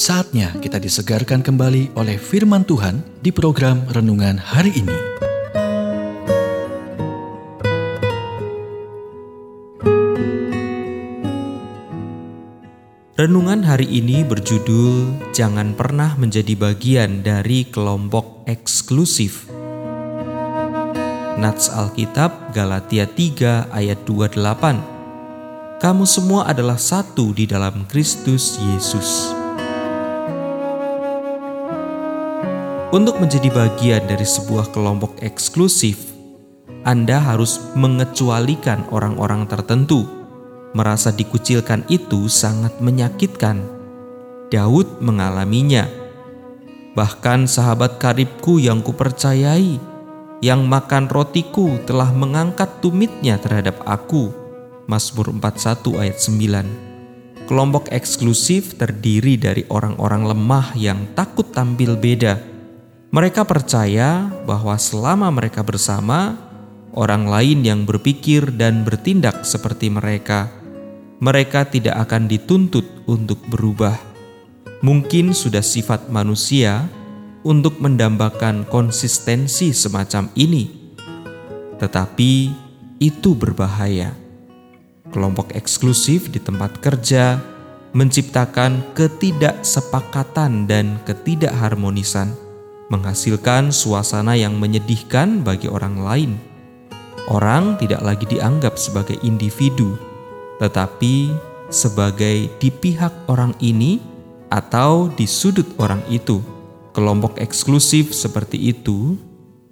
Saatnya kita disegarkan kembali oleh firman Tuhan di program renungan hari ini. Renungan hari ini berjudul "Jangan Pernah Menjadi Bagian dari Kelompok Eksklusif". Nats Alkitab Galatia 3 ayat 28. Kamu semua adalah satu di dalam Kristus Yesus. Untuk menjadi bagian dari sebuah kelompok eksklusif, Anda harus mengecualikan orang-orang tertentu. Merasa dikucilkan itu sangat menyakitkan. Daud mengalaminya. Bahkan sahabat karibku yang kupercayai, yang makan rotiku telah mengangkat tumitnya terhadap aku. Mazmur 41 ayat 9. Kelompok eksklusif terdiri dari orang-orang lemah yang takut tampil beda mereka percaya bahwa selama mereka bersama, orang lain yang berpikir dan bertindak seperti mereka, mereka tidak akan dituntut untuk berubah. Mungkin sudah sifat manusia untuk mendambakan konsistensi semacam ini, tetapi itu berbahaya. Kelompok eksklusif di tempat kerja menciptakan ketidaksepakatan dan ketidakharmonisan menghasilkan suasana yang menyedihkan bagi orang lain. Orang tidak lagi dianggap sebagai individu, tetapi sebagai di pihak orang ini atau di sudut orang itu. Kelompok eksklusif seperti itu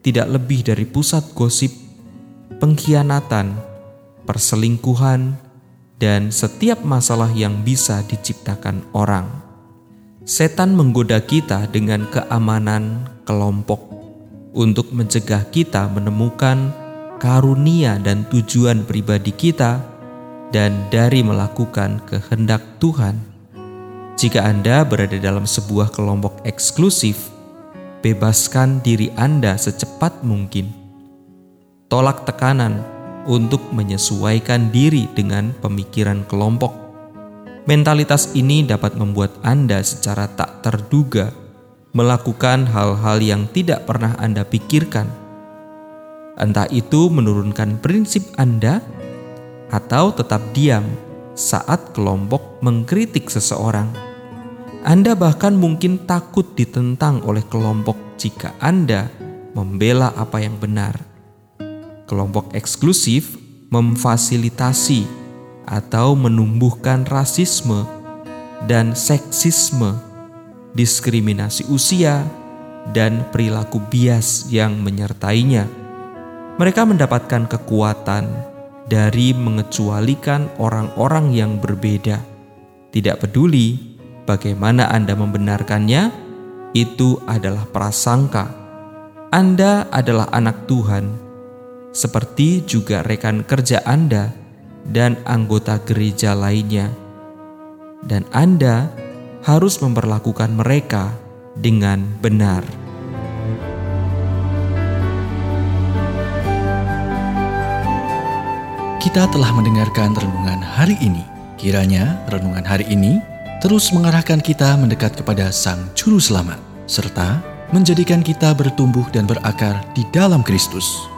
tidak lebih dari pusat gosip, pengkhianatan, perselingkuhan, dan setiap masalah yang bisa diciptakan orang. Setan menggoda kita dengan keamanan kelompok untuk mencegah kita menemukan karunia dan tujuan pribadi kita dan dari melakukan kehendak Tuhan. Jika Anda berada dalam sebuah kelompok eksklusif, bebaskan diri Anda secepat mungkin. Tolak tekanan untuk menyesuaikan diri dengan pemikiran kelompok Mentalitas ini dapat membuat Anda secara tak terduga melakukan hal-hal yang tidak pernah Anda pikirkan. Entah itu menurunkan prinsip Anda atau tetap diam saat kelompok mengkritik seseorang. Anda bahkan mungkin takut ditentang oleh kelompok jika Anda membela apa yang benar. Kelompok eksklusif memfasilitasi atau menumbuhkan rasisme dan seksisme, diskriminasi usia, dan perilaku bias yang menyertainya. Mereka mendapatkan kekuatan dari mengecualikan orang-orang yang berbeda. Tidak peduli bagaimana Anda membenarkannya, itu adalah prasangka. Anda adalah anak Tuhan, seperti juga rekan kerja Anda dan anggota gereja lainnya, dan Anda harus memperlakukan mereka dengan benar. Kita telah mendengarkan renungan hari ini. Kiranya renungan hari ini terus mengarahkan kita mendekat kepada Sang Juru Selamat, serta menjadikan kita bertumbuh dan berakar di dalam Kristus.